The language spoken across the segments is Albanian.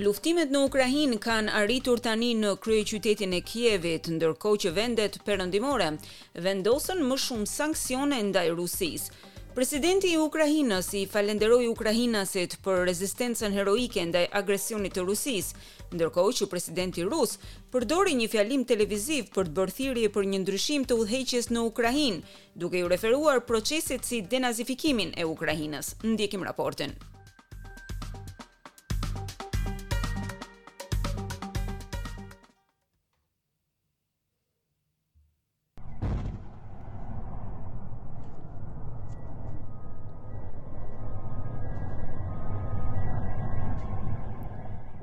Luftimet në Ukrainë kanë arritur tani në kryeqytetin e Kievit, ndërkohë që vendet perëndimore vendosën më shumë sanksione ndaj Rusisë. Presidenti i Ukrainës i falenderoi ukrainasit për rezistencën heroike ndaj agresionit të Rusisë. Ndërkohë që presidenti rus përdori një fjalim televiziv për të bërë thirrje për një ndryshim të udhëheqjes në Ukrainë, duke iu referuar procesit si denazifikimin e Ukrainës. Ndjekim raportin.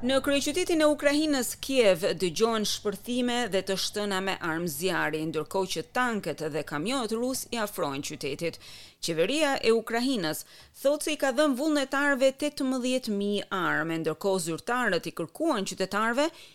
Në kryeqytetin e Ukrainës, Kiev, dëgjohen shpërthime dhe të shtëna me armë zjarri, ndërkohë që tanket dhe kamionët rusë i afrohen qytetit. Qeveria e Ukrainës thotë se i ka dhënë vullnetarëve 18.000 armë, ndërkohë zyrtarët i kërkuan qytetarëve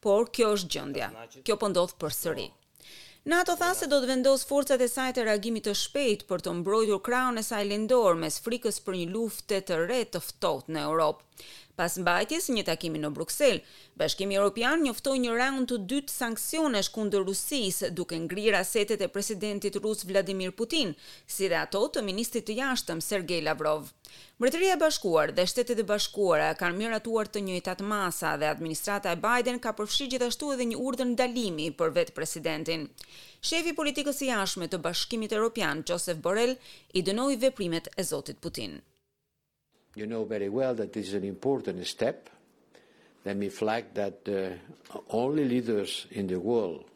Por kjo është gjendja. Kjo po ndodh përsëri. NATO tha se do të vendosë forcat e saj të reagimit të shpejtë për të mbrojtur krahun e saj lindor mes frikës për një luftë të re të ftohtë në Europë. Pas mbajtjes së një takimi në Bruksel, Bashkimi Europian njoftoi një raund të dytë sanksionesh kundër Rusisë, duke ngrirë asetet e presidentit rus Vladimir Putin, si dhe ato të ministrit të Jashtëm Sergei Lavrov. Mbretëria e Bashkuar dhe Shtetet e Bashkuara kanë miratuar të njëjtat masa dhe administrata e Biden ka përfshirë gjithashtu edhe një urdhër ndalimi për vetë presidentin. Shefi i politikës së jashtme të Bashkimit Europian, Josep Borrell, i dënoi veprimet e zotit Putin. Let me flag that the only leaders in the world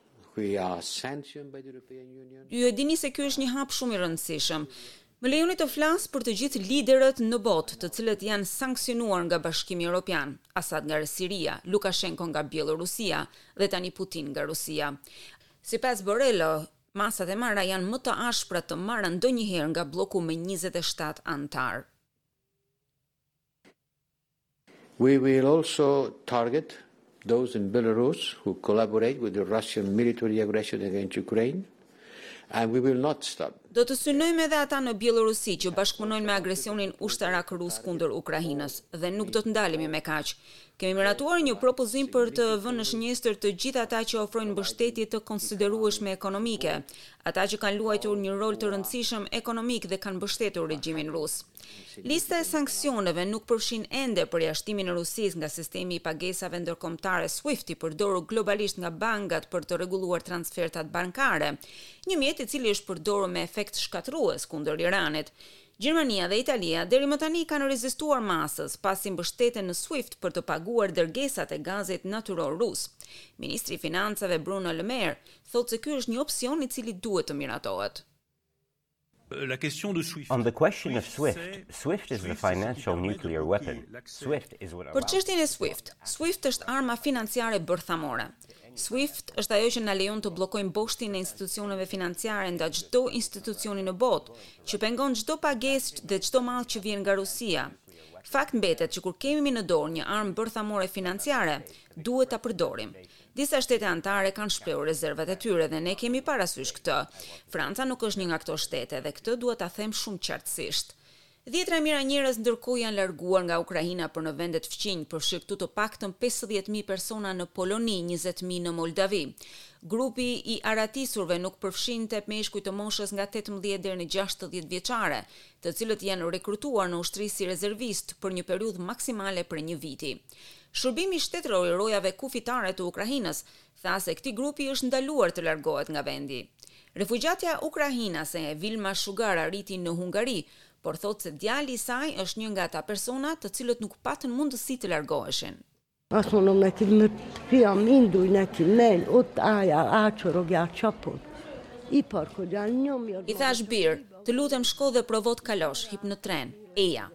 Ju e dini se ky është një hap shumë i rëndësishëm. Më lejoni të flas për të gjithë liderët në botë, të cilët janë sanksionuar nga Bashkimi Evropian, Assad nga Siria, Lukashenko nga Bjellorusia dhe tani Putin nga Rusia. Sipas Borrello, masat e marra janë më të ashpra të marra ndonjëherë nga blloku me 27 anëtarë. We will also target those in Belarus who collaborate with the Russian military aggression against Ukraine and we will not stop. Do të synojmë edhe ata në Bjellorusi që bashkëpunojnë me agresionin ushtarak rus kundër Ukrainës dhe nuk do të ndalemi me kaq. Kemi miratuar një propozim për të vënë në shënjestër të gjithë ata që ofrojnë mbështetje të konsiderueshme ekonomike, ata që kanë luajtur një rol të rëndësishëm ekonomik dhe kanë mbështetur regjimin rus. Lista e sanksioneve nuk përfshin ende përjashtimin e Rusisë nga sistemi i pagesave ndërkombëtare SWIFT i përdorur globalisht nga bankat për të rregulluar transfertat bankare, një mjet i cili është përdorur me efekt shkatërrues kundër Iranit. Gjermania dhe Italia deri më tani kanë rezistuar masës, pasi mbështeten në SWIFT për të paguar dërgesat e gazit natyror rus. Ministri i Financave Bruno Le Maire thotë se ky është një opsion i cili duhet të miratohet. Për çështjen e SWIFT, SWIFT është arma financiare bërthamore. SWIFT është ajo që na lejon të bllokojmë boshtin e institucioneve financiare nga çdo institucioni në botë, që pengon çdo pagesë dhe çdo mall që vjen nga Rusia. Fakt mbetet që kur kemi në dorë një armë bërthamore financiare, duhet ta përdorim. Disa shtete anëtare kanë shprehur rezervat e tyre dhe ne kemi parasysh këtë. Franca nuk është një nga këto shtete dhe këtë duhet ta them shumë qartësisht. Dhjetra mijëra njerëz ndërkohë janë larguar nga Ukraina për në vendet fqinje, përfshirë këtu të paktën pesëdhjetë mijë persona në Poloni, njëzet mijë në Moldavi. Grupi i arratisurve nuk përfshinte meshkuj të moshës nga tetëmbëdhjetë deri në gjashtëdhjetë vjeçare, të cilët janë rekrutuar në ushtri si rezervistë për një periudhë maksimale prej një viti. Shërbimi shtetëror i rojave kufitare të Ukrainës tha se këtij grupi i është ndaluar të largohet nga vendi. Refugjatja ukrainase Vilma Shugar arriti në Hungari, por thotë se djali i saj është një nga ata persona të cilët nuk patën mundësi të largoheshin. Asona me ti me pia mindu i ne ti men, o taja, a që rogja qapun. I parko gja një mjërë... I thashë bir, të lutem shko dhe provo të kalosh, hip në tren, eja.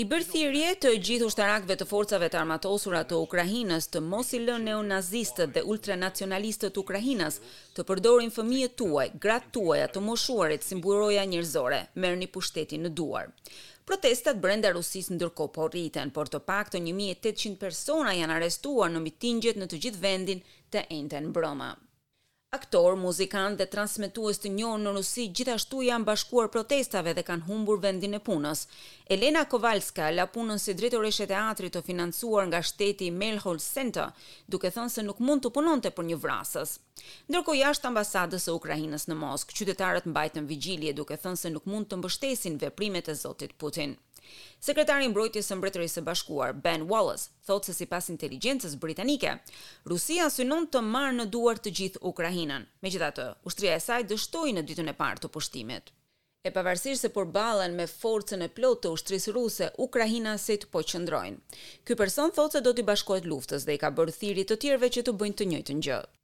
I bëj thirrje të gjithë ushtarakëve të forcave të armatosura të Ukrainës të mos i lënë neonazistët dhe ultranacionalistët ukrainas të përdorin fëmijët tuaj, gratë tuaja, të moshuarit si mburoja njerëzore, merrni pushtetin në duar. Protestat brenda Rusisë ndërkohë po rriten, por të paktën një mijë e tetëqind persona janë arrestuar në mitingjet në të gjithë vendin të enjten mbrëma. Aktorë, muzikantë dhe transmetues të njohur në Rusi gjithashtu i janë bashkuar protestave dhe kanë humbur vendin e punës. Elena Kovalska la punën si drejtoreshë e teatrit të financuar nga shteti Meyerhold Center, duke thënë se nuk mund të punonte për një vrasës. Ndërkohë jashtë ambasadës së Ukrainës në Moskë, qytetarët mbajtën vigjilje duke thënë se nuk mund të mbështesin veprimet e zotit Putin. Sekretari i Mbrojtjes së Mbretërisë së Bashkuar, Ben Wallace, thotë se sipas inteligjencës britanike, Rusia synon të marrë në duar të gjithë Ukrainën. Megjithatë, ushtria e saj dështoi në ditën e parë të pushtimit. E pavarësisht se përballen me forcën e plotë të ushtrisë ruse, ukrainasit po qëndrojnë. Ky person thotë se do t'i bashkohet luftës dhe i ka bërë thirrje të tjerëve që të bëjnë të njëjtën gjë.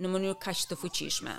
në mënyrë kaq të fuqishme.